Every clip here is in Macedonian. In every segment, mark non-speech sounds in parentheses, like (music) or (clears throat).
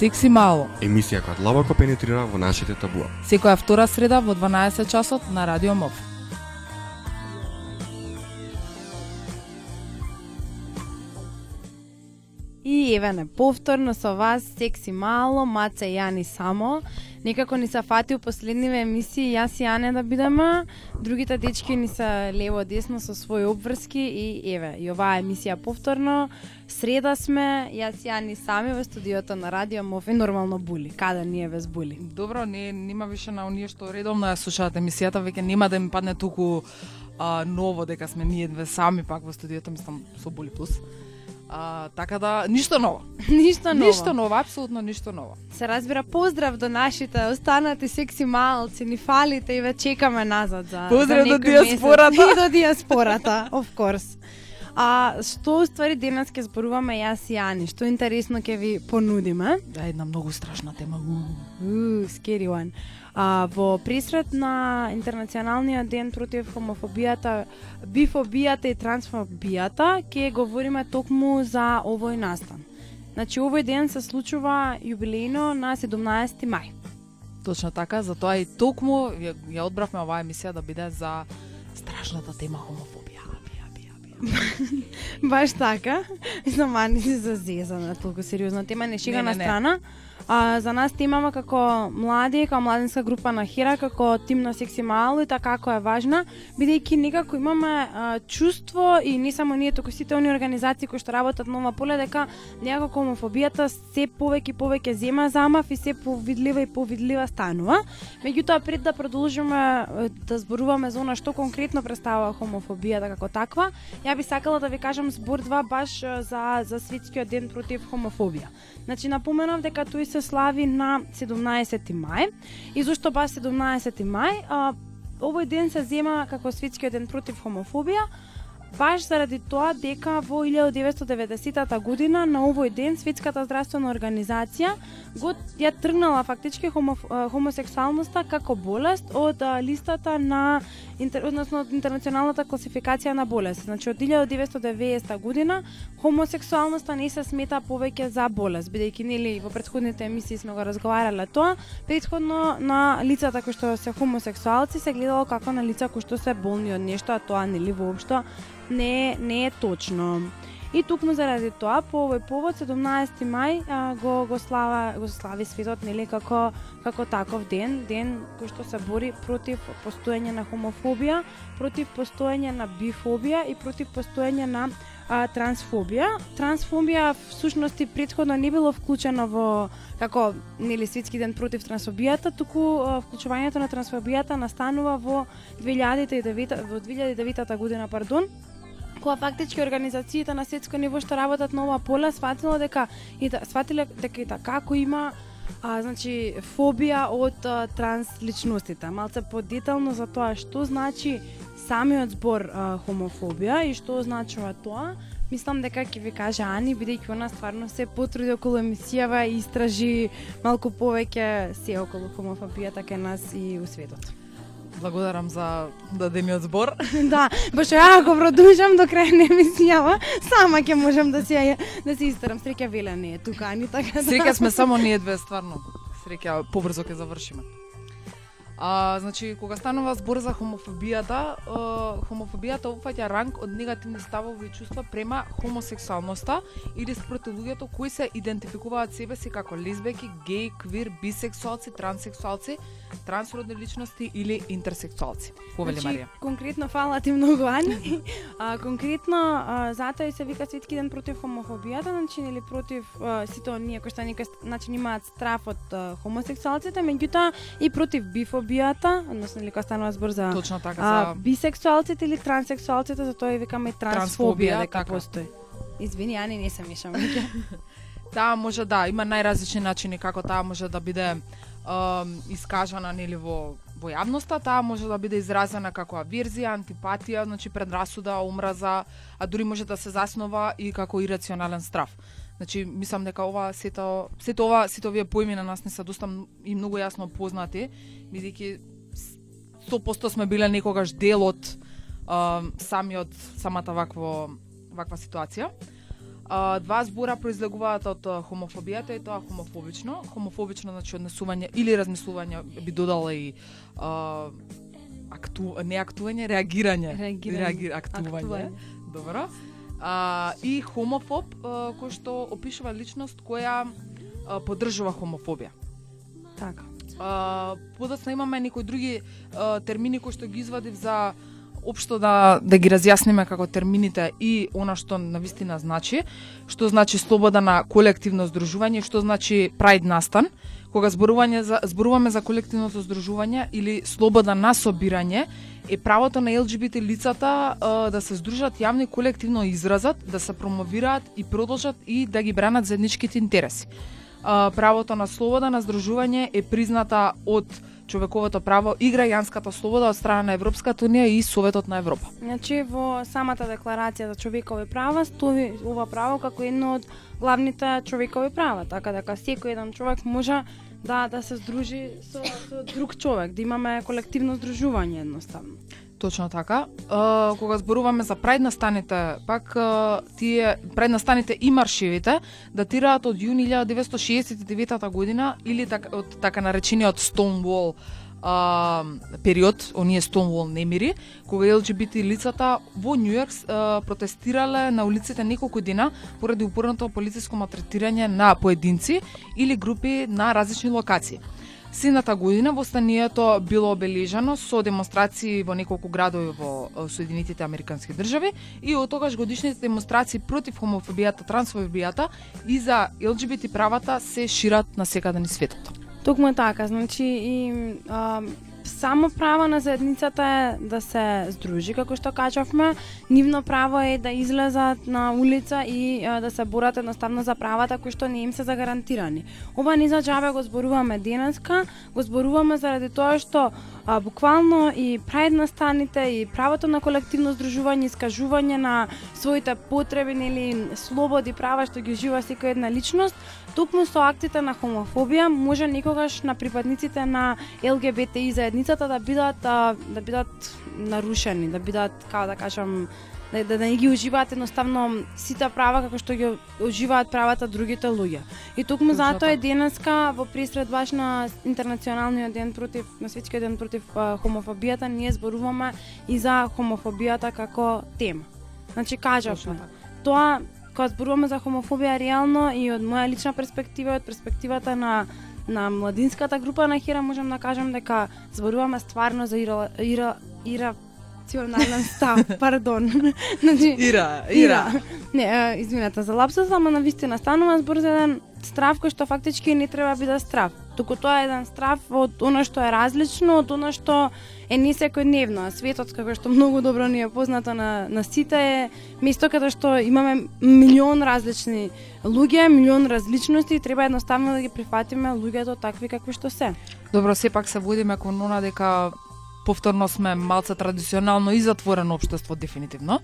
Секси мало. Емисија која длабоко пенетрира во нашите табуа. Секоја втора среда во 12 часот на Радио МОВ. И еве не повторно со вас секси мало, маце и Јани само. Некако ни се фати у последниве емисии јас и Јане да бидеме, другите дечки ни се лево десно со своји обврски и еве, и оваа емисија повторно. Среда сме, јас и Јани сами во студиото на Радио Мов и нормално були. Каде ние без були? Добро, не нема више на оние што редовно ја слушаат емисијата, веќе нема да ми падне туку а, ново дека сме ние две сами пак во студиото, мислам со Були Плюс. А, така да, ништо ново. (laughs) Ништо ново. Ништо ново, апсолутно ништо ново. Се разбира поздрав до нашите останати секси малци, ни фалите и ве чекаме назад за Поздрав за до диаспората. (laughs) И до диаспората, of course. А што ствари денес ќе зборуваме јас и Јани, што интересно ќе ви понудиме? Да, една многу страшна тема. Уу, scary one. А, во присрет на Интернационалниот ден против хомофобијата, бифобијата и трансфобијата, ќе говориме токму за овој настан. Значи, овој ден се случува јубилејно на 17 мај. Точно така, затоа и токму ја, ја одбравме оваа емисија да биде за страшната тема хомофобија. Баш така. Мислам, Ани си зазезана, толку сериозна тема, не шега на страна. А, за нас темава како млади, како младинска група на Хера, како тим на секси мало и така како е важна, бидејќи некако имаме а, чувство и не само ние, туку сите они организации кои што работат на ова поле дека некако хомофобијата се повеќе и повеќе зема замав и се повидлива и повидлива станува. Меѓутоа пред да продолжиме да зборуваме за она што конкретно представува хомофобијата како таква, ја би сакала да ви кажам збор два баш за за светскиот ден против хомофобија. Значи напоменав дека тој се слави на 17 мај. И зошто баш 17 мај? А, овој ден се зема како светскиот ден против хомофобија, баш заради тоа дека во 1990 година на овој ден Светската здравствена организација го ја тргнала фактички хомо, хомосексуалноста како болест од листата на интер, односно од интернационалната класификација на болест. Значи од 1990 година хомосексуалноста не се смета повеќе за болест, бидејќи нели во претходните емисии сме го разговарале тоа, претходно на лицата кои што се хомосексуалци се гледало како на лица кои што се болни од нешто, а тоа нели воопшто не е, не е точно. И токму заради тоа, по овој повод 17 мај а, го го слава го слави светот нели како како таков ден, ден кој што се бори против постоење на хомофобија, против постоење на бифобија и против постоење на а, трансфобија. Трансфобија всушност и претходно не било вклучено во како нели светски ден против трансфобијата, туку а, вклучувањето на трансфобијата настанува во 2009 во 2009 година, пардон, кога фактички организациите на светско ниво што работат на ова поле сватило дека и да, сватиле дека и така како има а, значи фобија од а, трансличностите. Малце подетално за тоа што значи самиот збор а, хомофобија и што означува тоа. Мислам дека ќе ви каже Ани, бидејќи она стварно се потруди околу емисијава и истражи малку повеќе се околу хомофобијата кај нас и у светот. Благодарам за дадениот збор. (laughs) да, пошто ја ако продолжам до крај на емисијава, сама ќе можам да се да се истерам. Среќа Веле не е тука, ани така да. Среќа сме (laughs) само ние две, стварно. Среќа побрзо ќе завршиме. А, значи, кога станува збор за хомофобијата, хомофобијата опфаќа ранг од негативни ставови и чувства према хомосексуалноста или спроти луѓето кои се идентификуваат себе си како лесбеки, геи, квир, бисексуалци, транссексуалци, трансродни личности или интерсексуалци. Повели Значи, Марија. конкретно фала ти многу Ани. а, конкретно а, затоа и се вика светски ден против хомофобијата, значи нели против а, сите оние кои што некој значи имаат страф од а, хомосексуалците, меѓутоа и против бифобијата, односно нели кога станува збор за Точно така а, за бисексуалците или трансексуалците, затоа и викаме и Трансфобија, трансфобија дека така. постои. Извини, Ани, не се мешам. (laughs) Таа може да, има најразлични начини како таа може да биде искажана нели во во јавноста, таа може да биде изразена како аверзија, антипатија, значи предрасуда, омраза, а дури може да се заснова и како ирационален страв. Значи, мислам дека ова сето сето ова сите овие поими на нас не се доста и многу јасно познати, бидејќи 100% сме биле некогаш дел од самиот самата вакво ваква ситуација. Два збора произлегуваат од хомофобијата и тоа хомофобично. Хомофобично значи однесување или размислување би додала и а, акту, не актување, реагирање. Реагирање. Реаги, актување. Актување. Добро. А, и хомофоб а, кој што опишува личност која а, поддржува хомофобија. Така. Подоцна имаме некои други а, термини кои што ги извадив за општо да да ги разјасниме како термините и она што на вистина значи, што значи слобода на колективно здружување, што значи прајд настан, кога зборување за зборуваме за колективното здружување или слобода на собирање, е правото на ЛГБТ лицата а, да се здружат јавно и колективно изразат, да се промовираат и продолжат и да ги бранат заедничките интереси. Правото на слобода на здружување е призната од човековото право и граѓанската слобода од страна на Европската унија и Советот на Европа. Значи во самата декларација за човекови права стои ова право како едно од главните човекови права, така дека секој еден човек може да да се здружи со, со друг човек, да имаме колективно здружување едноставно. Точно така. А, кога зборуваме за преднастаните, пак а, тие преднастаните и маршевите датираат од јуни 1969 година или так, од така наречениот Stonewall а, период, оние Stonewall немири, кога ЛГБТ лицата во Нью Йорк протестирале на улиците неколку дена поради упорното полициско матретирање на поединци или групи на различни локации. Сината година востанието било обележано со демонстрации во неколку градови во э, Соединетите Американски држави и од тогаш годишните демонстрации против хомофобијата, трансфобијата и за ЛГБТ правата се шират на секаде низ светот. Токму е така, значи и а, само право на заедницата е да се здружи, како што кажавме, нивно право е да излезат на улица и а, да се борат едноставно за правата кои што не им се загарантирани. Ова не за джабе го зборуваме денеска, го зборуваме заради тоа што а, буквално и настаните и правото на колективно здружување, искажување на своите потреби или слободи, права што ги жива секоја една личност, токму со актите на хомофобија може некогаш на припадниците на ЛГБТИ заедницата да бидат а, да бидат нарушени, да бидат како да кажам да, да, да не ги уживаат едноставно сите права како што ги уживаат правата другите луѓе. И токму затоа е денеска во присред баш на интернационалниот ден против на светскиот ден против а, хомофобијата ние зборуваме и за хомофобијата како тема. Значи кажавме, тоа кога зборуваме за хомофобија реално и од моја лична перспектива, од перспективата на на младинската група на Хира можам да кажам дека зборуваме стварно за (laughs) (laughs) ира, ира, ира рационален став, пардон. значи, ира, ира. Не, извинете за лапсус, ама на вистина станува збор за еден страв кој што фактички не треба биде страв. Туку тоа е еден страв од она што е различно, од она што е не секојдневно. А светот, како што многу добро ни е познато на, на сите, е место каде што имаме милион различни луѓе, милион различности и треба едноставно да ги прифатиме луѓето такви какви што се. Добро, сепак се водиме кон она дека повторно сме малце традиционално и затворено општество дефинитивно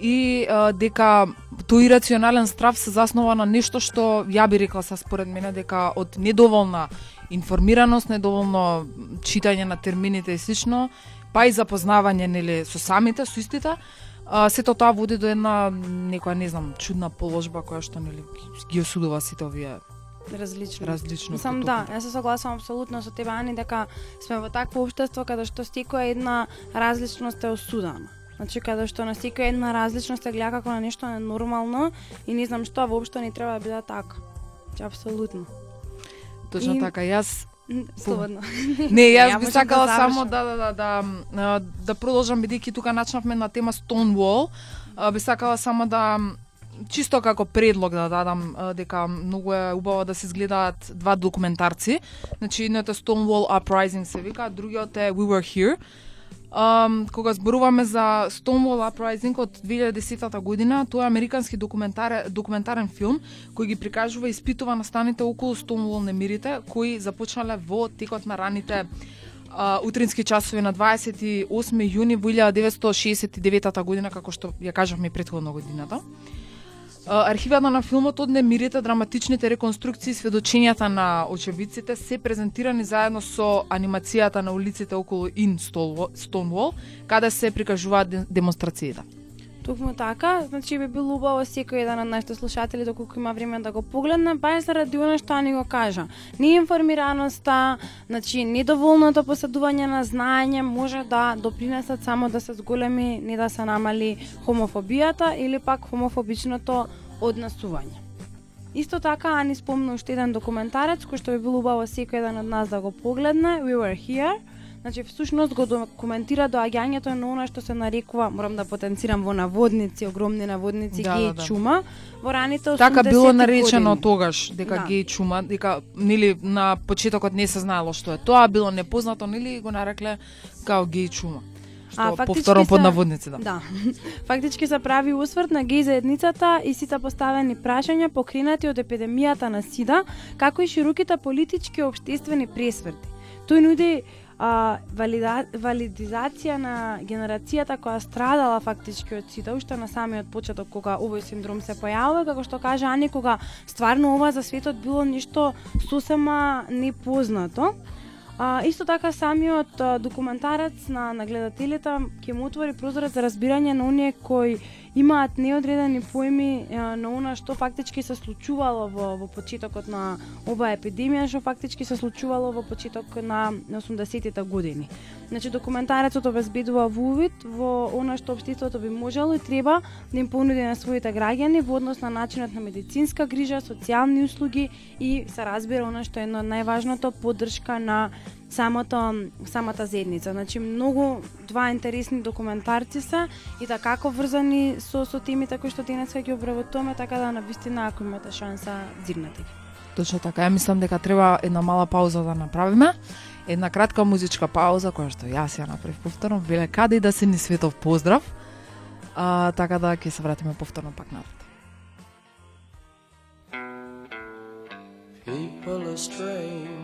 и а, дека тој ирационален страв се заснова на нешто што ја би рекла са според мене дека од недоволна информираност, недоволно читање на термините и слично, па и запознавање нели со самите, со истите, а, сето тоа води до една некоја не знам чудна положба која што нели ги осудува сите овие различно. Различно. Сам да, јас се согласувам апсолутно со тебе Ани дека сме во такво општество каде што секоја една различност е осудана. Значи каде што на секоја една различност е гледа како на нешто ненормално и не знам што воопшто не треба да биде така. Значи апсолутно. Точно и... така, јас Слободно. Не, (laughs) јас би сакала да само да да да да да продолжам бидејќи тука начнавме на тема Stonewall, би сакала само да чисто како предлог да дадам дека многу е убаво да се изгледаат два документарци. Значи едното е Stonewall Uprising се вика, другиот е We Were Here. Um, кога зборуваме за Stonewall Uprising од 2010 година, тоа е американски документар, документарен филм кој ги прикажува и испитува настаните околу Stonewall немирите, кои започнале во текот на раните uh, утрински часови на 28 јуни во 1969 година, како што ја кажавме предходно годината. Архивата на филмот од немирите, драматичните реконструкции сведочењата на очевидците се презентирани заедно со анимацијата на улиците околу Ин Стонвол, каде се прикажуваат демонстрациите. Токму така, значи би било убаво секој еден од нашите слушатели доколку има време да го погледне, баш заради она што ни го кажа. Неинформираноста, значи недоволното поседување на знаење може да допринесат само да се зголеми, не да се намали хомофобијата или пак хомофобичното однесување. Исто така, Ани спомна уште еден документарец кој што би било убаво секој еден од нас да го погледне, We Were Here, Значи, всушност го документира доаѓањето на она што се нарекува, морам да потенцирам во наводници, огромни наводници, Да, геј да, да. чума, во раните 80 Така било наречено години. тогаш дека Да. геј чума, дека нели на почетокот не се знаело што е тоа, било непознато, нели го нарекле као геј чума. Што А, фактички повторно под се- наводници, да. Да. (laughs) Фактички се прави усврт на геј заедницата и сите поставени прашања покренати од епидемијата на СИДА, како и широките политички и обштествени пресврти. Тој нуди а, валида, валидизација на генерацијата која страдала фактички од сите уште на самиот почеток кога овој синдром се појавува, како што кажа Ани, кога стварно ова за светот било нешто сосема непознато. А, исто така самиот а, документарец на, на гледателите ќе му отвори прозорец за разбирање на оние кои имаат неодредени поими на она што фактички се случувало во, во почетокот на оваа епидемија, што фактички се случувало во почеток на 80-тите години. Значи документарецот обезбедува увид во она што општеството би можело и треба да им понуди на своите граѓани во однос на начинот на медицинска грижа, социјални услуги и се разбира она што е едно од најважното поддршка на самото самата заедница. Значи многу два интересни документарци се и така како врзани со со темите кои што денеска ги обработуваме, така да навистина ако имате шанса дзигнете ги. Точно така, ја мислам дека треба една мала пауза да направиме. Една кратка музичка пауза која што јас ја направив повторно, биле каде и да се ни светов поздрав. А, така да ќе се вратиме повторно пак напред. People are strange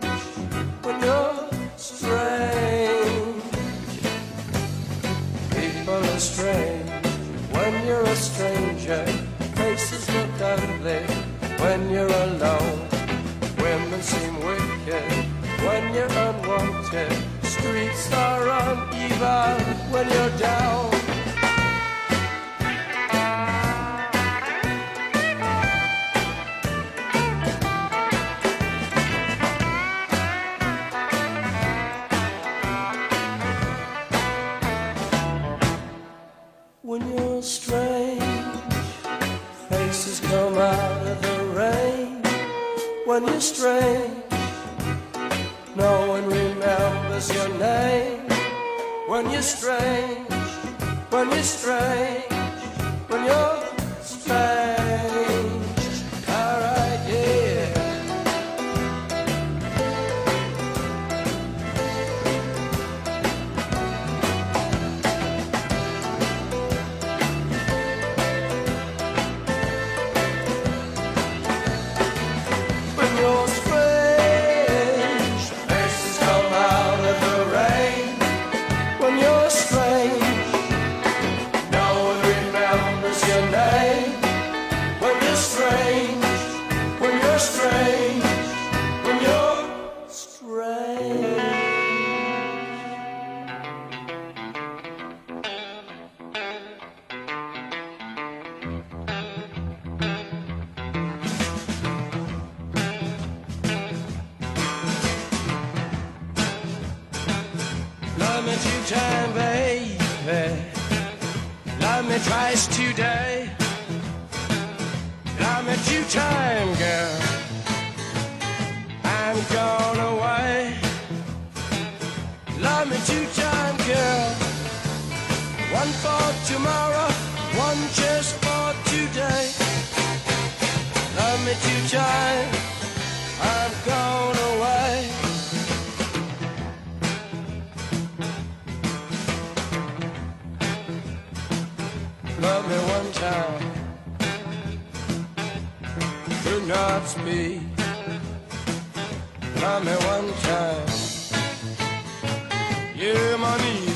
when you're strange. People are strange when you're a stranger. Faces look ugly when you're alone. Women seem wicked when you're unwanted. Streets are uneven when you're down. Strange, no one remembers your name. When you're strange, when you're strange, when you're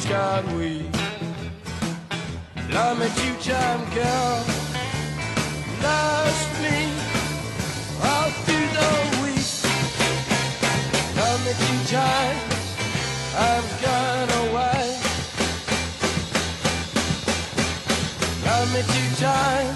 can we? And I'm a two-time girl. Nurse me all through the week. And I'm a two times I've gone away. And I'm a two times.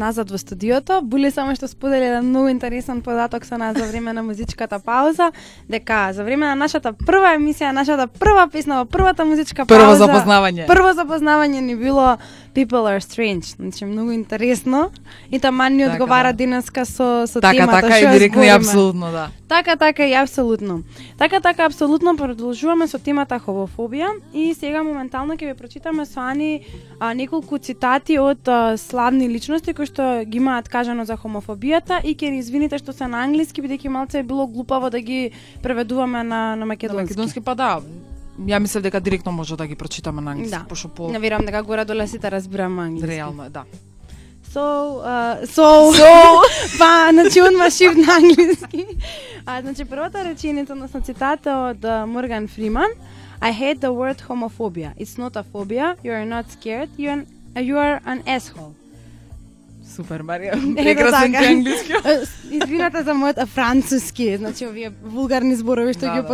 Назад во студиото. Були само што сподели еден многу интересен податок со нас за време на музичката пауза, дека за време на нашата прва емисија, нашата прва песна во првата музичка Прво пауза, запознавање. Прво запознавање ни било People are strange. Значи многу интересно. И таман ни Така, одговара да. денеска со со Така, темата така што и ја директно и апсолутно, да. Така, така и апсолутно. Така, така, апсолутно продолжуваме со темата хомофобија и сега моментално ќе ви прочитаме со Ани а, неколку цитати од а, славни личности кои што ги имаат кажано за хомофобијата и ќе ни извините што се на англиски бидејќи малце е било глупаво да ги преведуваме на на македонски. македонски па да. Ја мислев дека директно може да ги прочитаме на англиски, Да. пошто по Не верувам дека горе доле сите разбираме англиски. реално е, да. So, uh, so, So, (laughs) па, значи одма шифт на англиски. А, значи, првата реченица, односно цитата од Морган Фриман, I hate the word homophobia. It's not a phobia. You are not scared. You are, you are an asshole. супер, Марија. Ето Прекрасен така. ти англиски. (laughs) Е, Извинете за мојот француски, значи овие вулгарни зборови што Да, ги да, да.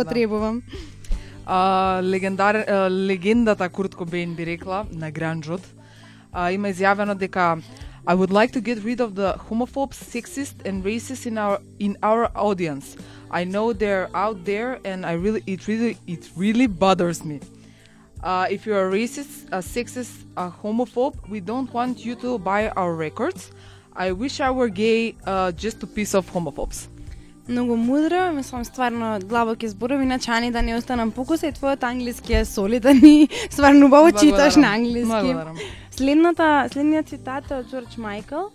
I would like to get rid of the homophobes, sexist and racists in our in our audience. I know they're out there and I really it really it really bothers me. Uh, if you're a racist, a sexist, a homophobe, we don't want you to buy our records. I wish I were gay uh, just to piss off homophobes. Многу мудро, мислам стварно длабоки зборови, иначе Ани да не останам покуса и твојот англиски е солиден (laughs) и стварно убаво читаш на англиски. Благодарам. Следната, следниот цитат е од Джордж Майкл.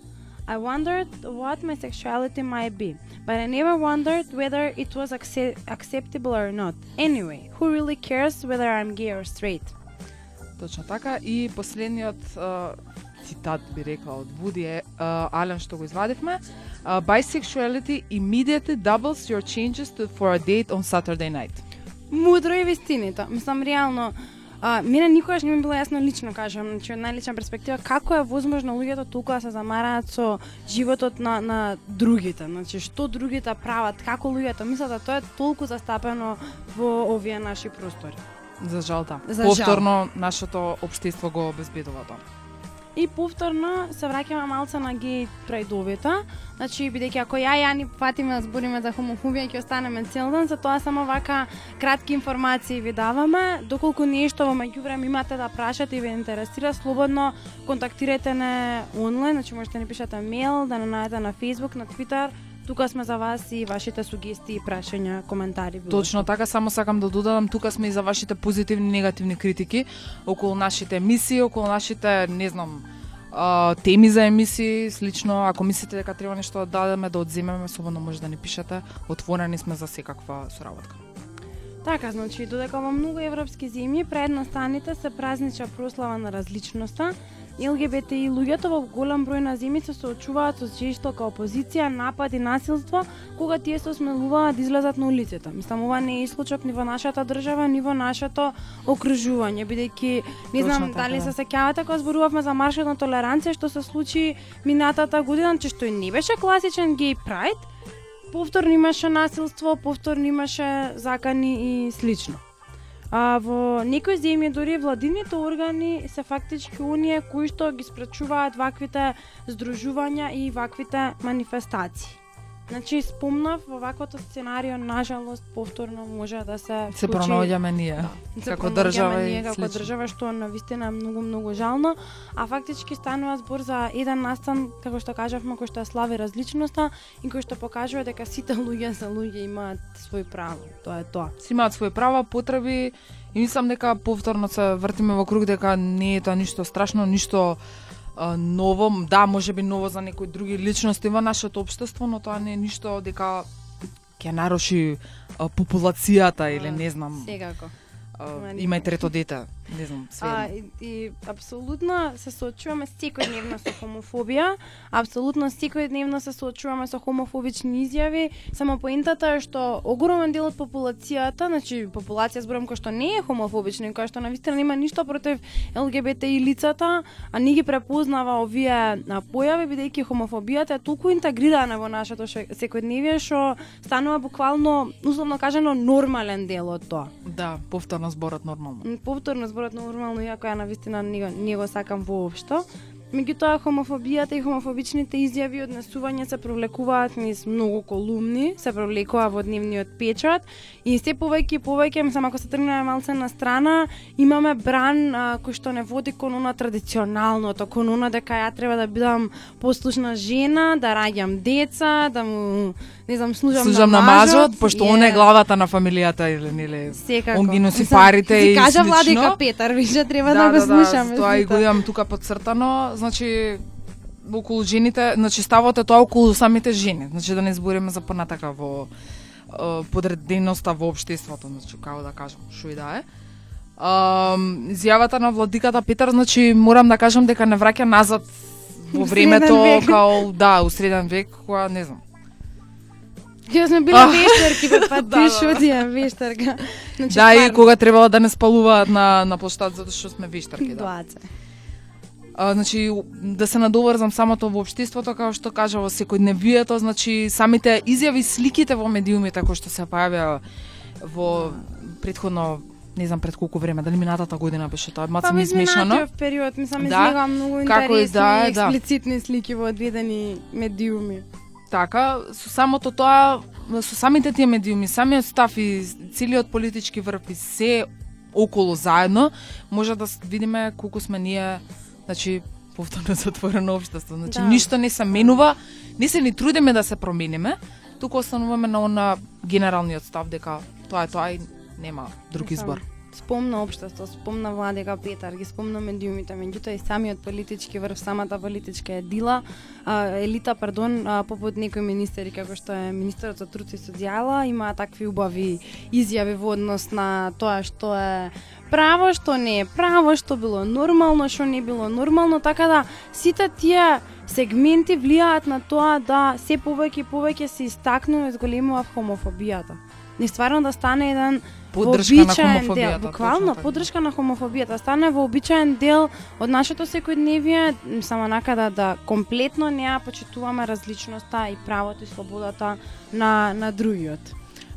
I wondered what my sexuality might be, but I never wondered whether it was acce- acceptable or not. Anyway, who really cares whether I'm gay or straight? Точно така. И последниот а, цитат би рекла од Вуди е, Ален што го извадивме. Uh, bisexuality immediately doubles your chances to, for a date on Saturday night. Мудро е вистината. Мислам, реално, а, мене никогаш не ми било јасно лично, кажам, значи од најлична перспектива, како е возможно луѓето толку да се замараат со животот на, на другите, значи што другите прават, како луѓето мислат, а тоа е толку застапено во овие наши простори. За жал, да. За жал. Повторно, нашето општество го обезбедува тоа. И повторно се враќаме малце на геј прајдовите. Значи, бидејќи ако ја ја ни фатиме да збориме за хомофобија, ќе останеме цел ден, за тоа само вака кратки информации ви даваме. Доколку нешто во меѓувреме имате да прашате и ве интересира, слободно контактирате не онлайн, значи можете да ни пишете мејл, да не најдете на Facebook, на Twitter, Тука сме за вас и вашите сугестии, прашања, коментари. било Точно така, само сакам да додадам, тука сме и за вашите позитивни и негативни критики околу нашите емисии, околу нашите, не знам, теми за емисии, слично, ако мислите дека треба нешто да дадеме, да одземеме, слободно може да ни пишете, отворени сме за секаква соработка. Така, значи, додека во многу европски земји пред настаните се празнича прослава на различноста, ЛГБТИ луѓето во голем број на земји се соочуваат со жестока опозиција, напад и насилство кога тие се осмелуваат да излезат на улицата. Мислам, ова не е исклучок ни во нашата држава, ни во нашето окружување, бидејќи не знам Точно така, дали да. се сеќавате кога зборувавме за маршот на толеранција што се случи минатата година, че што и не беше класичен гей прајд, повторно имаше насилство, повторно имаше закани и слично. А во некои земји дори владините органи се фактички оние кои што ги спречуваат ваквите здружувања и ваквите манифестации. Значи спомнав во ваквото сценарио нажалост повторно може да се Се случи- пронаоѓаме ние, се како држава ние и како слично. држава што навистина е многу многу жално, а фактички станува збор за еден настан како што кажавме кој што ја слави различноста и кој што покажува дека сите луѓе се луѓе имаат свој право. Тоа е тоа. Си имаат своји права, потреби и мислам дека повторно се вртиме во круг дека не е тоа ништо страшно, ништо ново, да, може би ново за некои други личности во нашето општество, но тоа не е ништо дека ќе наруши популацијата или не знам, Секако. има и трето дете, не знам, А, све. и, и апсолутно се соочуваме секојдневно со хомофобија, апсолутно секојдневно се соочуваме со хомофобични изјави, само поентата е што огромен дел од популацијата, значи популација зборам кој што не е хомофобична и која што навистина нема ништо против ЛГБТ и лицата, а не ги препознава овие а, појави бидејќи хомофобијата е толку интегрирана во нашето ше- секојдневие што станува буквално условно кажано нормален дел од тоа. Да, повторно зборот нормално. Повторно зборот нормално, иако ја навистина не, го- не го сакам воопшто. Меѓутоа, хомофобијата и хомофобичните изјави и однесување се провлекуваат низ многу колумни, се провлекува во дневниот печат и се повеќе и повеќе, мислам, ако се тргнеме малце на страна, имаме бран а, кој што не води кон она традиционалното, кон она дека ја треба да бидам послушна жена, да раѓам деца, да му, не знам, служам, Служам на мажот, пошто он е главата на фамилијата или нели Секако. Он ги носи парите и кажа слично. Владика Петар, више треба да, го слушаме. тоа и го имам тука подцртано, значи околу жените, значи ставот е тоа околу самите жени, значи да не збориме за понатака во е, подреденоста во општеството, значи како да кажам, шо и да е. Изјавата на владиката Петар, значи морам да кажам дека не враќа назад во (laughs) времето као да, у среден век, кога не знам. Ја сме биле (laughs) вештерки, бе, па (laughs) Да, ти да. шутија, вештерка. Значи, Да, и кога требало да не спалуваат на на площад затоа што сме вештарки, да. Дуаце. А, значи да се надоврзам самото во општеството како што кажа во секојдневието, значи самите изјави, сликите во медиумите кои што се појавија во предходно не знам пред колку време, дали минатата година беше тоа, Па маца ми ми смешано. изминатиот период, мислам, Да, излега многу како и интересни, да е, да. експлицитни слики во одредени медиуми. Така, со самото тоа, со самите тие медиуми, самиот став и целиот политички врв и се околу заедно, може да видиме колку сме ние, значи, повторно (laughs) затворено општество. Значи, Да. ништо не се менува, не се ни трудиме да се промениме, туку остануваме на она генералниот став дека тоа е тоа и нема друг Мислам, избор. Спомна општество, спомна Владика Петар, ги спомна медиумите, меѓутоа и самиот политички врв, самата политичка едила, а, елита, пардон, а, попут некои министери како што е министерот за труд и социјала, има такви убави изјави во однос на тоа што е право, што не е право, што било нормално, што не било нормално, така да сите тие сегменти влијаат на тоа да се повеќе и повеќе се истакнува и зголемува хомофобијата. Не стварно да стане еден Поддршка на хомофобијата. Дел, буквално така. поддршка на хомофобијата стане вообичаен дел од нашето секојдневие, само нака да, комплетно не ја почитуваме различноста и правото и слободата на на другиот.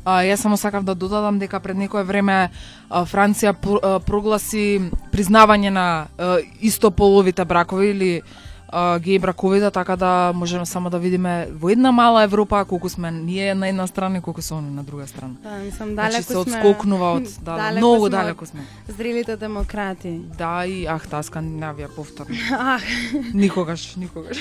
А, јас само сакав да додадам дека пред некое време а, Франција пр, а, прогласи признавање на а, истополовите бракови или а, геј браковите, така да можеме само да видиме во една мала Европа колку сме ние на една страна и колку се они на друга страна. Да, мислам, Значи далеко се одскокнува од да, да, далеко многу сме далеко сме. Зрелите демократи. Да, и ах, таа Скандинавија повторно. (laughs) Ах, Никогаш, никогаш.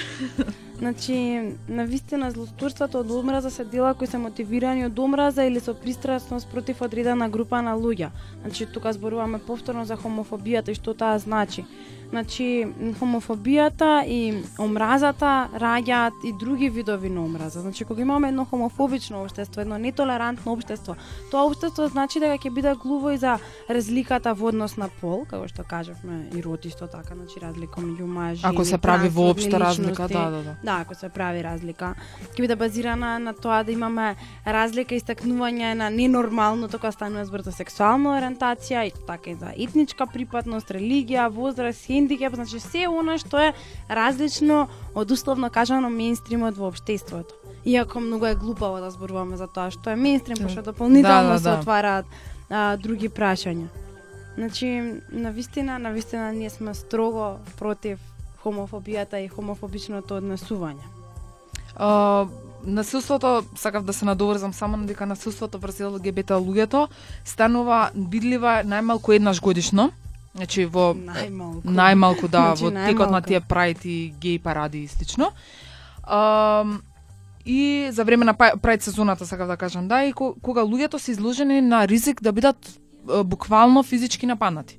Значи, на вистина злостурството од омраза се дела кои се мотивирани од омраза или со пристрасност против одредена група на луѓе. Значи, тука зборуваме повторно за хомофобијата и што таа значи. Значи, хомофобијата и омразата раѓаат и други видови на омраза. Значи, кога имаме едно хомофобично општество, едно нетолерантно општество, тоа општество значи дека ќе биде глуво и за разликата во однос на пол, како што кажавме и род исто така, значи разлика меѓу маж и Ако се прави воопшто разлика, да, да, да. Да, ако се прави разлика, ќе биде базирана на тоа да имаме разлика и истакнување на ненормалното кога станува збор за сексуална ориентација и така и за етничка припадност, религија, возраст, хендикеп, значи се она што е различно од условно кажано мејнстримот во општеството. Иако многу е глупаво да зборуваме за тоа што е мејнстрим, пошто дополнително Да, да, се да. отвараат а, други прашања. Значи, на вистина, на вистина ние сме строго против хомофобијата и хомофобичното однесување. А, насилството, сакав да се надоврзам само на дека насилството врз ЛГБТ луѓето станува видлива најмалку еднаш годишно. Значи во Најмалку. најмалку да Значи, во текот на најмалку. тие прајд и геј паради и слично. А, и за време на прајд сезоната сакав да кажам да и ко- кога луѓето се изложени на ризик да бидат буквално физички нападнати.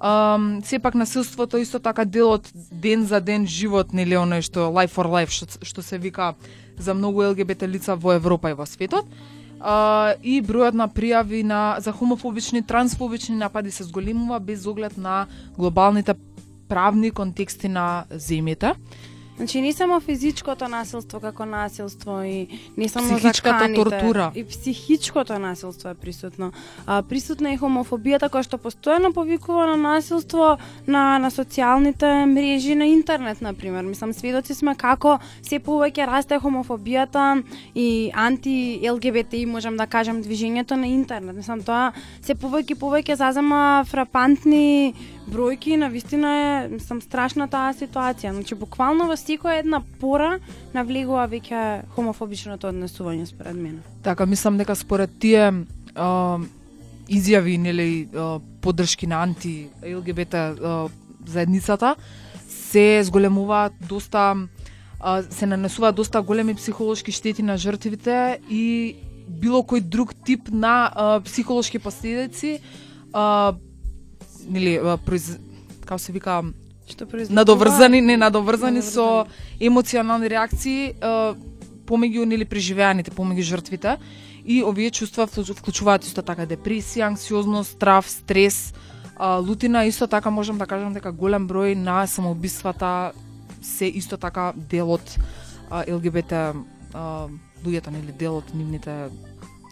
Um, сепак насилството исто така дел од ден за ден живот, нели оној што life for life што, што се вика за многу ЛГБТ лица во Европа и во светот а, и бројот на пријави на за хомофобични, трансфобични напади се зголемува без оглед на глобалните правни контексти на земјата. Значи не само физичкото насилство како насилство и не само Психичката заканите, тортура. И психичкото насилство е присутно. А, присутна е и хомофобијата која што постојано повикува на насилство на, на социјалните мрежи на интернет, на пример. Мислам, сведоци сме како се повеќе расте хомофобијата и анти-ЛГБТИ, можам да кажам, движењето на интернет. Мислам, тоа се повеќе и повеќе зазема фрапантни бројки, на вистина е, сам страшна таа ситуација. Значи, буквално во секоја една пора навлегува веќе хомофобичното однесување според мене. Така, мислам дека според тие а, изјави нели поддршки на анти ЛГБТ а, заедницата се зголемуваат доста а, се нанесуваат доста големи психолошки штети на жртвите и било кој друг тип на а, психолошки последици а, нели произ... како се вика Што произведува... надоврзани, не надоврзани со Надоврзани. емоционални реакции помеѓу нели преживеаните, помеѓу жртвите. И овие чувства вклучу- вклучуваат исто така депресија, анксиозност, страв, стрес, лутина, исто така можам да кажам дека голем број на самоубиствата се исто така дел од ЛГБТ луѓето нели дел од нивните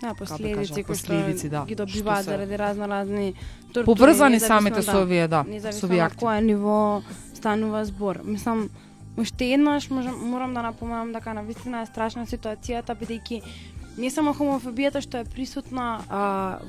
Да, последици кои што да, ги добиваат се- заради разно разни тортури. поврзани независно, самите со овие, да, со овие акти. кое ниво станува збор. Мислам, уште еднаш можам, морам да напоменам дека на вистина е страшна ситуацијата бидејќи не само хомофобијата што е присутна а,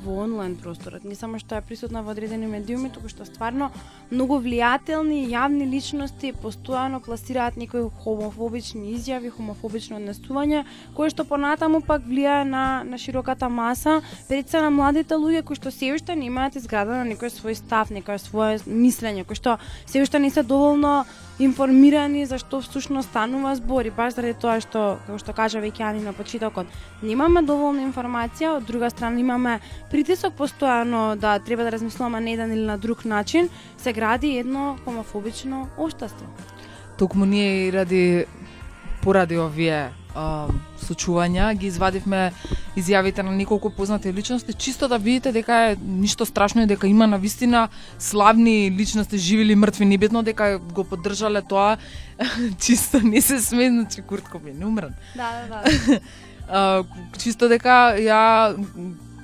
во онлайн просторот, не само што е присутна во одредени медиуми, туку што стварно многу влијателни јавни личности постојано пласираат некои хомофобични изјави, хомофобично однесување, кое што понатаму пак влијае на, на широката маса, пред се на младите луѓе кои што се уште немаат изградено некој свој став, некој свое мислење, кои што се уште не се доволно информирани за што всушност станува збор и баш заради тоа што, како што кажа веќе Ани на почетокот, немаме доволно информација, од друга страна имаме притисок постојано да треба да размислуваме на еден или на друг начин, се гради едно хомофобично општество. Токму ние и ради поради овие а, случувања ги извадивме изјавите на неколку познати личности чисто да видите дека е ништо страшно и дека има на вистина славни личности живи или мртви. Небитно дека го поддржале тоа (laughs) чисто не се сме значи Курт Кобейн е умрен Да, да, да. (laughs) а, чисто дека ја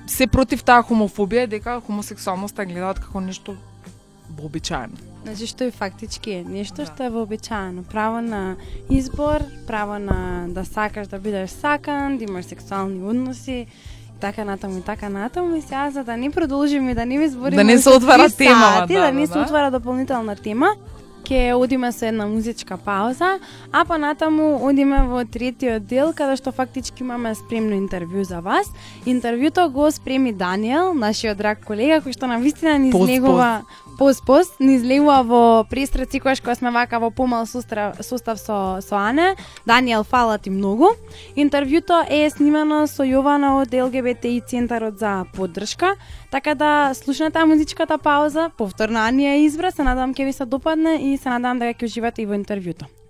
се против таа хомофобија дека хомосексуалноста гледаат како нешто вообичаено Значи што и фактички е нешто Да. што е вообичаено, право на избор, право на да сакаш да бидеш сакан, да имаш сексуални односи така натаму и така натаму и сега за да не продолжиме да не ви збориме Да не се отвара сати, да, да, да, не се да. отвара дополнителна тема ќе одиме со една музичка пауза, а понатаму одиме во третиот дел каде што фактички имаме спремно интервју за вас. Интервјуто го спреми Даниел, нашиот драг колега кој што на вистина ни излегува пост пост ни излегува во пристраци која кога сме вака во помал сустав, сустав со со Ане. Даниел фала ти многу. Интервјуто е снимано со Јована од ЛГБТИ центарот за поддршка, така да слушнете музичката пауза, повторно Ани ја избра, се надам ќе ви се допадне и се надам дека ќе уживате и во интервјуто.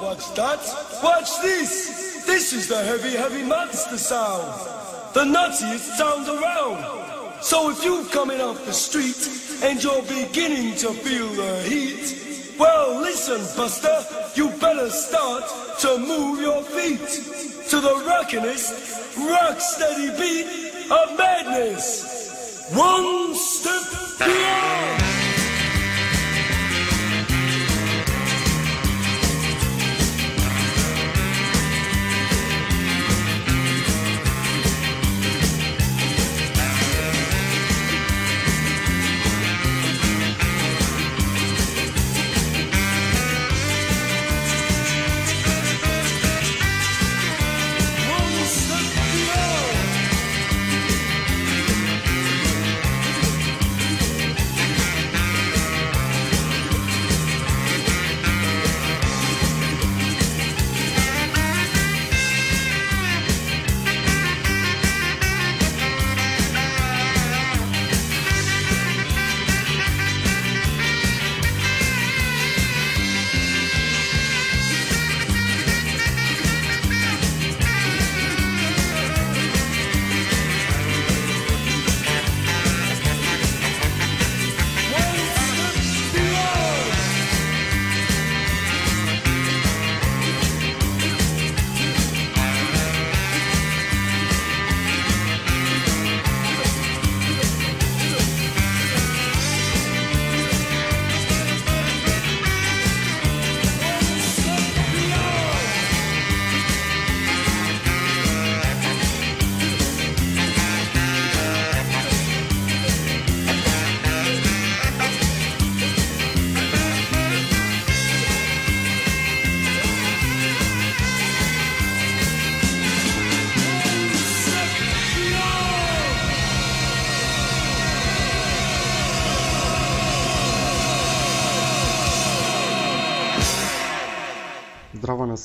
Watch that! Watch this! This is the heavy, heavy monster sound! The nuttiest sound around! So if you're coming off the street and you're beginning to feel the heat, well, listen, Buster, you better start to move your feet to the rockinest, rock steady beat of madness. One step beyond!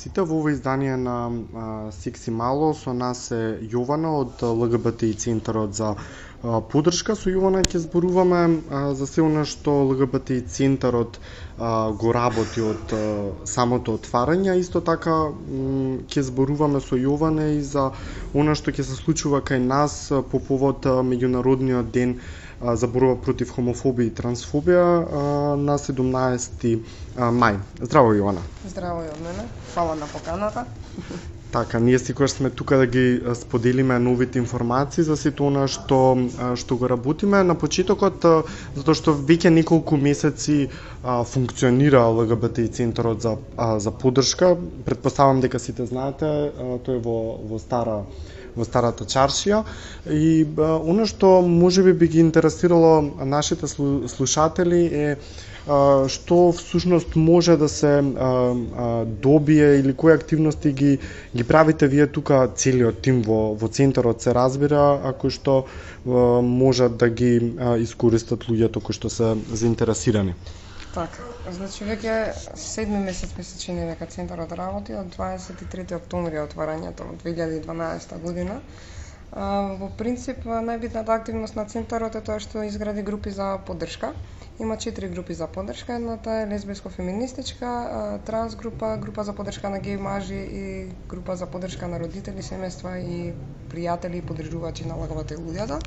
Гостите. Во ова издание на Сикси Мало со нас е Јована од ЛГБТИ центарот за подршка. Со Јована ќе зборуваме за се она што ЛГБТИ центарот го работи од самото отварање, исто така ќе зборуваме со Јована и за она што ќе се случува кај нас по повод меѓународниот ден за борба против хомофобија и трансфобија на 17 а, мај. Здраво Јована. Здраво и од мене. Фала на поканата. Така, ние секогаш сме тука да ги споделиме новите информации за сето она што што го работиме на почетокот затоа што веќе неколку месеци а, функционира ЛГБТ центарот за а, за поддршка. Предпоставам дека сите знаете, а, тој е во во стара во старата чаршија и она што можеби би ги интересирало нашите слушатели е што всушност може да се добие или кои активности ги ги правите вие тука целиот тим во во центарот се разбира, ако што можат да ги искористат луѓето кои што се заинтересирани. Така, значи веќе седми месец ми се чини дека центарот работи од 23 октомври отворањето од 2012 година. А, во принцип, најбитната активност на центарот е тоа што изгради групи за поддршка. Има четири групи за поддршка. Едната е лесбиско-феминистичка, транс група, група за поддршка на геј мажи и група за поддршка на родители, семејства и пријатели и поддржувачи на ЛГБТ луѓата.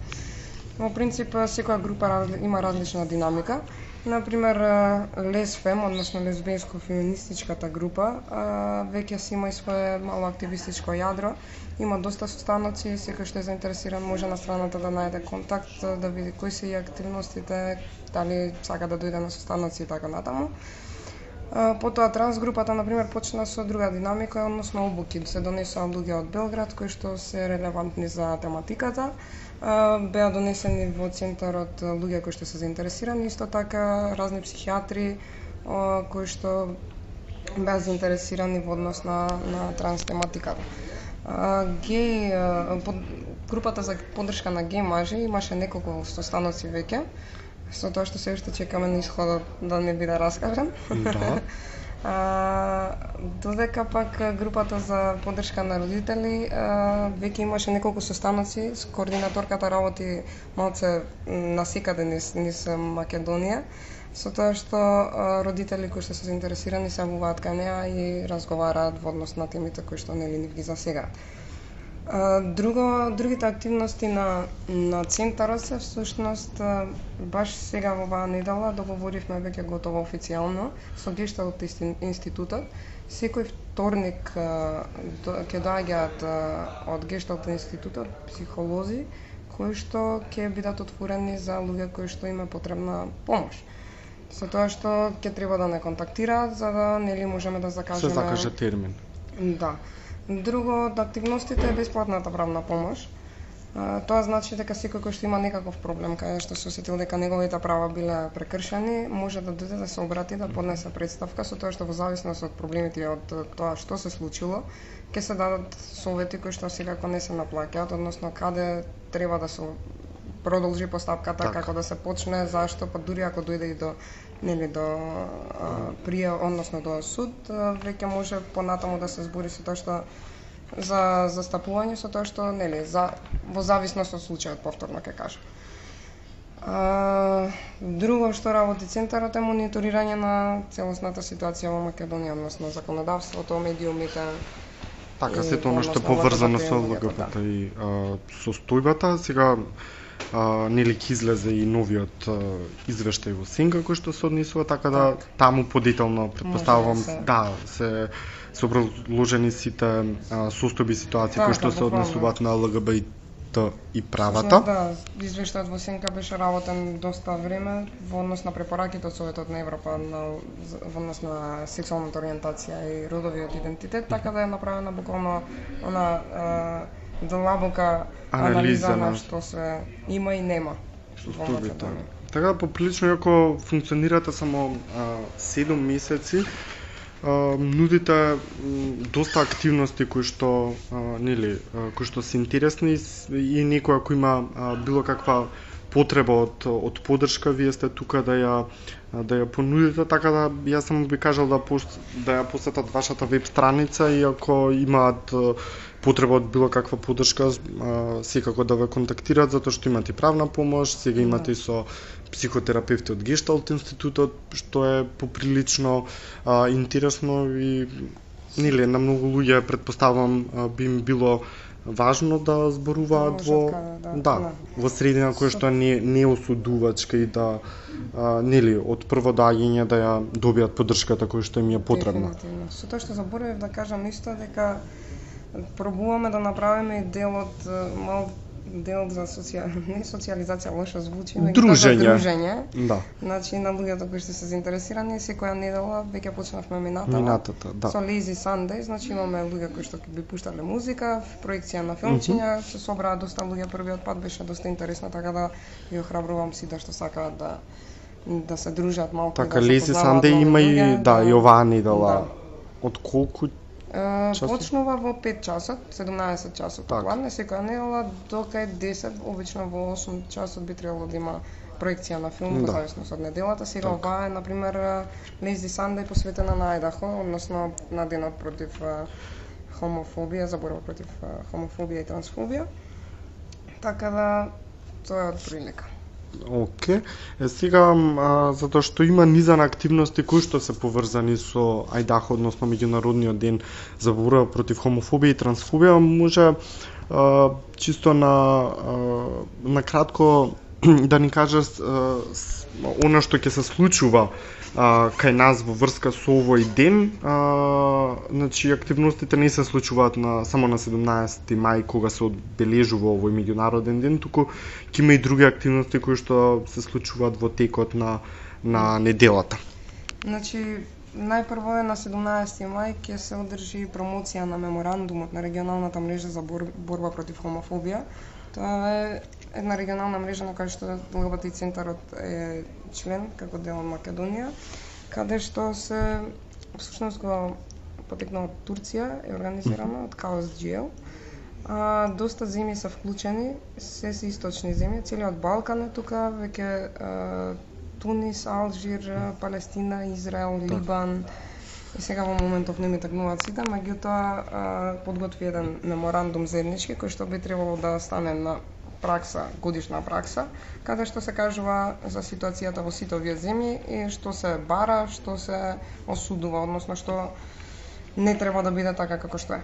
Во принцип, секоја група има различна динамика. Например, Лесфем, односно лесбејско-феминистичката група, веќе си има и свое мало активистичко јадро. Има доста состаноци, секој што е заинтересиран може на страната да најде контакт, да види кои се и активностите, дали сака да дојде на состаноци и така натаму. Потоа трансгрупата, например, почна со друга динамика, односно обуки. Се донесоа луѓе од Белград кои што се релевантни за тематиката. Беа донесени во центарот луѓе кои што се заинтересирани, исто така разни психијатри кои што беа заинтересирани во однос на, на транс тематиката. Геј, под, групата за поддршка на геј мажи имаше неколку состаноци веќе, со тоа што се уште чекаме на исходот да не биде раскажан. Да. (laughs) А, додека пак групата за поддршка на родители а, веќе имаше неколку состаноци, с координаторката работи малце насекаде низ, низ Македонија, со тоа што а, родители кои што се заинтересирани се јавуваат кај неа и разговараат во однос на темите кои што нели нив ги засегаат. Друго, другите активности на, на центарот се всушност баш сега во оваа недела договоривме веќе готово официјално со Гешталт инсти- институтот. Секој вторник ќе доаѓаат од Гешталт институтот психолози кои што ќе бидат отворени за луѓе кои што има потребна помош. Со тоа што ќе треба да не контактираат за да нели можеме да Се закажеме закаже термин. Да. Друго од активностите е бесплатната правна помош. Тоа значи дека секој кој што има некаков проблем каде што се осетил дека неговите права биле прекршени, може да дојде да се обрати да поднесе представка со тоа што во зависност од проблемите и од тоа што се случило, ќе се дадат совети кои што секако не се наплаќаат, односно каде треба да се продолжи постапката, Така. како да се почне, зашто, па дури ако дојде и до нели до прија, односно до суд, веќе може понатаму да се збори со тоа што за застапување со тоа што нели за во зависност од случајот повторно ќе кажам. А, друго што работи центарот е мониторирање на целосната ситуација во Македонија, односно законодавството, медиумите, Така, И сето она што е поврзано со ЛГБТ и а, состојбата, сега а, нели ќе излезе и новиот а, извештај во Сенка кој што се однесува, така да таму подетално предпоставувам да се- да се се образложени сите а, состојби и ситуации Така, кои што се буквално. однесуваат на ЛГБТ и Всушност, правата. Да, извештајот во Сенка беше работен доста време во однос на препораките од Советот на Европа на, во однос на сексуалната ориентација и родовиот идентитет, така да е направена буквално она а, длабока Анализа анализа на- што се има и нема во состојбите. Македонија. Така поприлично иако функционирате само а, 7 месеци, а, нудите доста активности кои што а, нели кои што се интересни и с- и некој ако има а, било каква потреба од од поддршка, вие сте тука да ја да ја понудите, така да јас само би кажал да пос, да ја посетат вашата веб страница и ако имаат потреба од било каква поддршка, секако да ве контактираат затоа што имате и правна помош, сега имате и со психотерапевти од Гешталт институтот, што е поприлично а, интересно и нели на многу луѓе предпоставам би им било важно да зборуваат Да во каде, да. да, Да. во средина која што не не осудувачка и да а, нели од прво доаѓање да ја добијат поддршката која што им е потребна. Со тоа што заборавив да кажам исто дека пробуваме да направиме и дел од е, мал дел за социјал (laughs) не социјализација лошо звучи, меѓутоа за Дружење. дружење. Да, Значи на луѓето кои што се заинтересирани секоја недела веќе почнавме минатава. минатата, да. Со Lazy Sunday, значи имаме луѓе кои што би пуштале музика, проекција на филмчиња, се собраа доста луѓе првиот пат беше доста интересно, така да ја охрабрувам сите што сакаат да да се дружат малку Така да Санде нови има и луѓе, да, и ова недела. Да. Од колку Часот? Почнува во 5 часот, 17 часот Така. така. секоја недела, до кај 10, обично во 8 часот би требало да има проекција на филм, Да. зависност од неделата. Сега Така. ова е, например, Lazy Sunday посветена на Айдахо, односно на денот против хомофобија, за борба против хомофобија и трансфобија. Така да, тоа е од прилика. Оке. Е сега а, затоа што има низа на активности кои што се поврзани со Ајдахо, односно меѓународниот ден за борба против хомофобија и трансфобија, може а, чисто на а, на кратко (clears throat) да ни кажеш она што ќе се случува а, кај нас во врска со овој ден, а, значи активностите не се случуваат на само на 17 мај кога се одбележува овој меѓународен ден, туку ќе има и други активности кои што се случуваат во текот на на неделата. Значи, најпрво е на 17 мај ќе се одржи промоција на меморандумот на регионалната мрежа за борба против хомофобија. Тоа е една регионална мрежа на која што ЛГБТ центарот е член како дел од Македонија, каде што се всушност го потекна од Турција, е организирано од Chaos GL. А, доста земји се вклучени, се се источни земји, целиот Балкан е тука, веќе Тунис, Алжир, Палестина, Израел, Либан. И сега во моментов не ми тргнуваат сите, меѓутоа подготви еден меморандум заеднички кој што би требало да стане на пракса, годишна пракса, каде што се кажува за ситуацијата во сите овие земји и што се бара, што се осудува, односно што не треба да биде така како што е.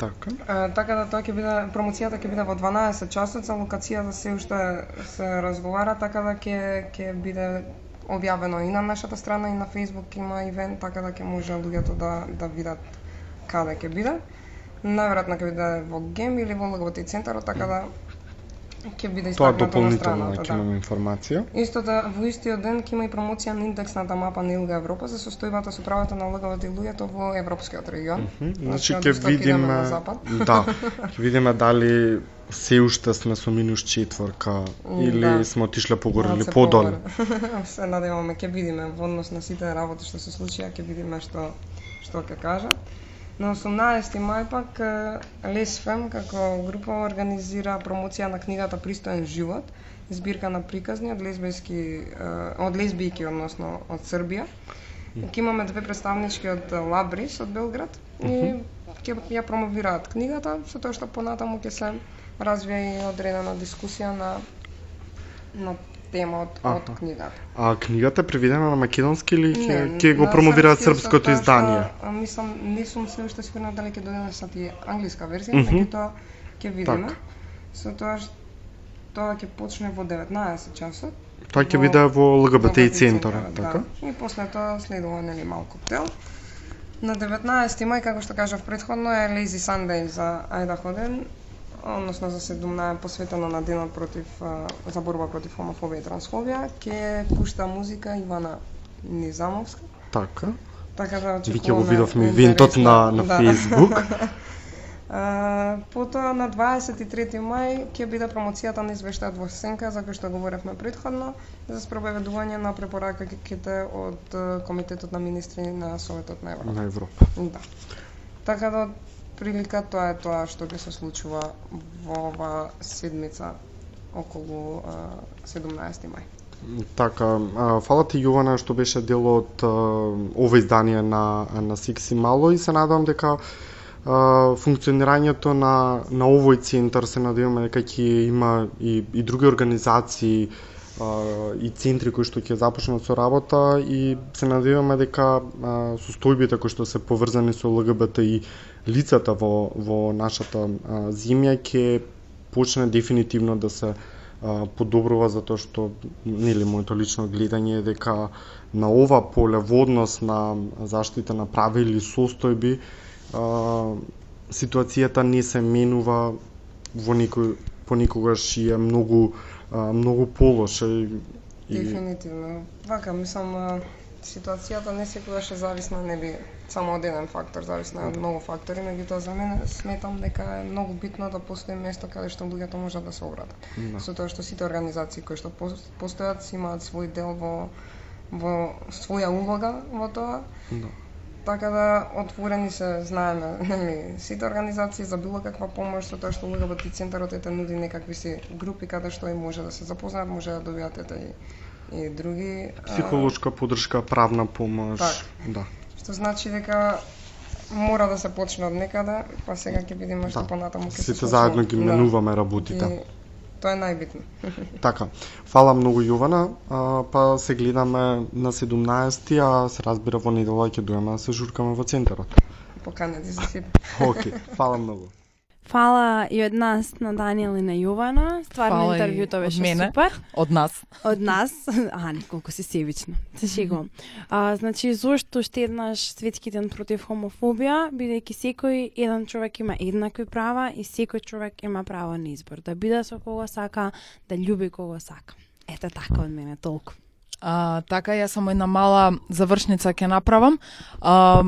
Така. А, така да тоа ќе биде промоцијата ќе биде во 12 часот, за локацијата се уште се разговара, така да ќе ќе биде објавено и на нашата страна и на Facebook има ивент, така да ќе може луѓето да да видат каде ќе биде. Најверојатно ќе биде во ГЕМ или во ЛГБТ центарот, така да ќе биде Тоа дополнително ќе имаме информација. Исто да во истиот ден ќе има и промоција на индексната мапа на Илга Европа за состојбата со правата на ЛГБТ луѓето во европскиот регион. Значи од ќе исток идеме видиме да, (laughs) ќе видиме дали се уште сме со минус четворка или да. сме отишле погоре или подоле. (laughs) се надеваме ќе видиме во однос на сите работи што се случија, ќе видиме што што ќе кажат. На 18 мај пак Лесфем како група организира промоција на книгата Пристоен живот, збирка на приказни од лесбијски е, од лесбијки, односно од Србија. Ќе имаме две представнички од Лабрис од Белград и ќе ја промовираат книгата, со тоа што понатаму ќе се развија и одредена дискусија на на тема од, од Аха. книгата. А книгата е преведена на македонски или ќе го промовираат српското тоа што, издание? а, Мислам, не сум се уште сигурна дали ќе донесат и англиска верзија, Мгм. меѓутоа ќе видиме. Така. Со тоа што тоа ќе почне во 19 часот. Тоа ќе биде во ЛГБТ и центарот, така? Да. И после тоа следува нели мал коктел. На 19 мај, како што кажав предходно, е Lazy Sunday за Айдахо ден, односно за 17 посветено на денот против за борба против хомофобија и трансфобија, ќе пушта музика Ивана Низамовска. Така. Така да очекуваме ќе го видовме ивентот на на да. Facebook. (laughs) А, потоа на 23 мај ќе биде промоцијата на извештајот во Сенка за кој што говоревме предходно за спроведување на препораките од Комитетот на министри на Советот на Европа. на Европа. Да. Така да прилика тоа е тоа што ќе се случува во оваа седмица околу а, 17 мај. Така, а, фала ти Јована што беше дел од ова издание на на Сикси Мало и се надевам дека а, функционирањето на на овој центар се надеваме дека ќе има и и други организации а, и центри кои што ќе започнат со работа и се надеваме дека состојбите кои што се поврзани со ЛГБТ и лицата во во нашата а, земја ќе почне дефинитивно да се а, подобрува затоа што нели моето лично гледање е дека на ова поле во однос на заштита на прави или состојби а, ситуацијата не се менува во некој понекогаш и е многу а, многу полоша и, и Дефинитивно. Вака, мислам, ситуацијата не секогаш е зависна, не би само од еден фактор, зависна од многу фактори, меѓутоа за мене сметам дека е многу битно да постои место каде што луѓето можат да се обратат. Да. Со тоа што сите организации кои што пос- постојат имаат свој дел во во своја улога во тоа. Да. Така да отворени се, знаеме, (laughs) нели, сите организации за било каква помош со тоа што ЛГБТ центарот ете нуди некакви си групи каде што и може да се запознаат, може да добијат ете и, и други психолошка поддршка, правна помош. Так. Да. Што значи дека мора да се почне од некаде, па сега ќе видиме што Да. понатаму ќе се Сите заедно ги Да. менуваме работите. И тоа е најбитно. (laughs) Така, фала многу Јована, а, па се гледаме на 17 а се разбира во недела ќе дојдеме да се журкаме во центарот. Поканети се (laughs) сите. Океј, фала многу. Фала и од нас на Даниел и на Јована. Стварно интервјуто од беше мене. супер. Од нас. Од нас, (laughs) а, колку си севична. Се шегувам. А, значи, зошто уште еднаш светски ден против хомофобија, бидејќи секој еден човек има еднакви права и секој човек има право на избор. Да биде со кого сака, да љуби кого сака. Ете така од мене толку. А, така, јас само една мала завршница ќе направам. А,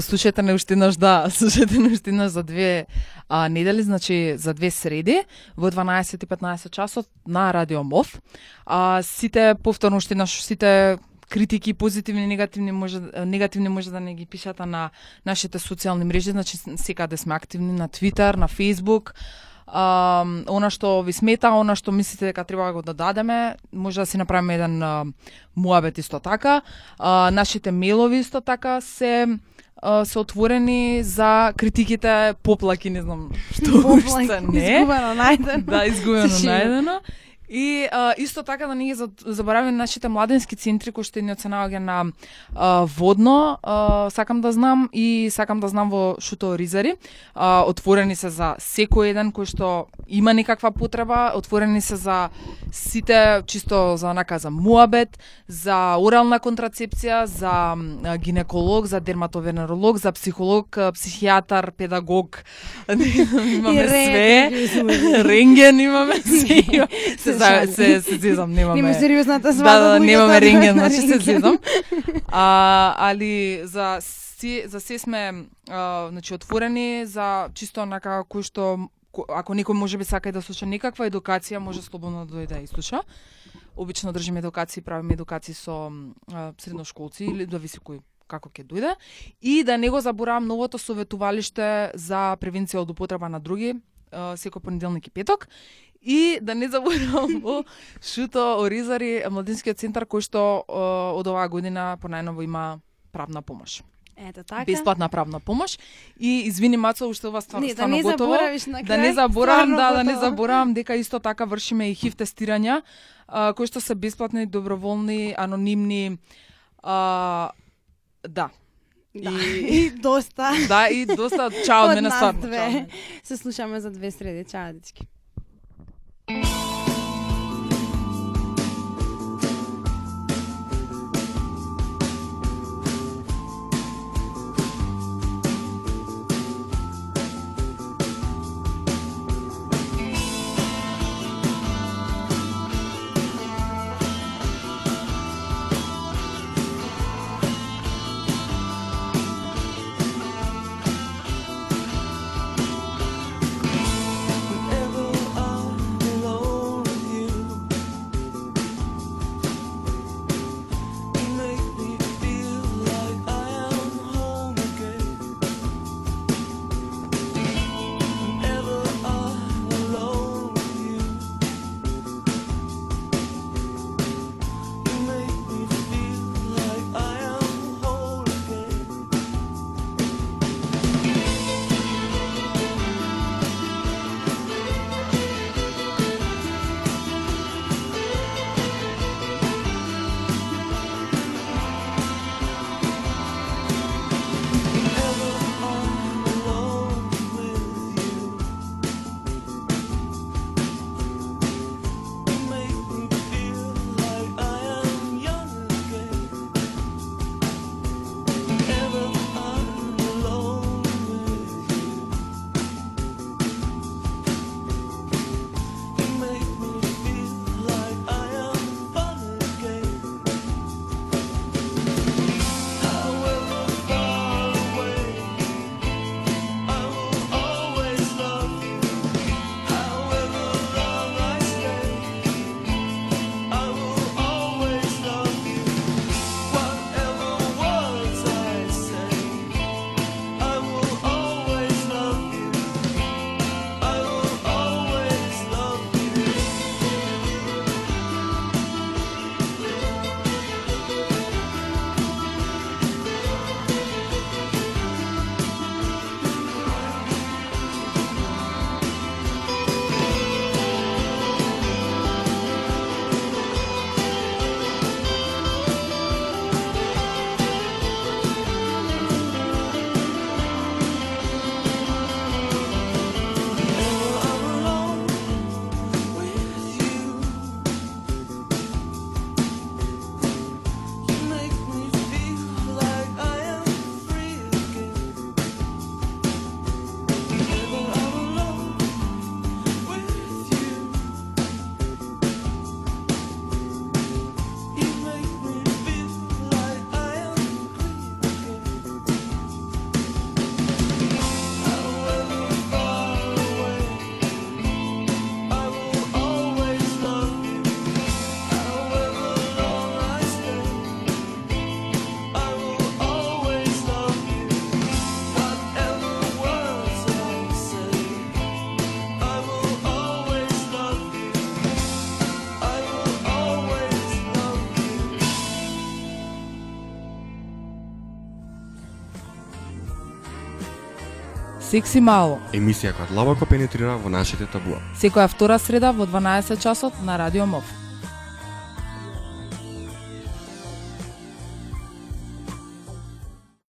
слушате не уште еднаш, да, (laughs) слушате не уште еднаш за две а, недели, значи за две среди, во 12 и 15 часот на Радио МОВ. А, сите, повторно уште еднаш, сите критики, позитивни и негативни може негативни може да не ги пишате на нашите социјални мрежи, значи секаде сме активни на Твитер, на Facebook. А, она што ви смета, она што мислите дека треба да го додадеме, може да си направиме еден а, муабет исто така. А, нашите мејлови исто така се а, се отворени за критиките, поплаки, не знам што уште не. Изгубено најдено. Да, изгубено најдено. И а, исто така да не ги за- забораваме нашите младенски центри кои што ни се наоѓа на а, водно, а, сакам да знам и сакам да знам во Шуто Ризари. А, отворени се за секој еден кој што има некаква потреба, отворени се за сите чисто за онака за муабет, за орална контрацепција, за гинеколог, за дерматовенеролог, за психолог, психијатар, педагог. (laughs) имаме И све. Рентген имаме (laughs) (laughs) се. Се, Се се, зезам, немаме. Нема сериозната Да, свадба. да, луѓето немаме рентген, на значи се зезам. (laughs) А, али за се, за се сме а, значи отворени за чисто онака кој што ко- ако некој може би сака да слуша некаква едукација, може слободно да дојде да и слуша. Обично држиме едукации, правиме едукации со а, средношколци или зависи кој како ќе дојде и да не го заборавам новото советувалиште за превенција од употреба на други секој понеделник и петок и да не заборавам во (laughs) Шуто Оризари младинскиот центар кој што од оваа година понајново има правна помош. Ето така. Бесплатна правна помош и извини Мацо уште ова стварно Не, да не готово. заборавиш на крај. Да не заборавам, да, да не заборавам дека исто така вршиме и хив тестирања, а, кои што се бесплатни, доброволни, анонимни, а, да. Да. И, (laughs) И доста. да, и доста чао од мене мене. Се слушаме за две среди. Чао, дечки. Thank you. Секси мало. Емисија која длабоко пенетрира во нашите табуа. Секоја втора среда во 12 часот на Радио МОВ.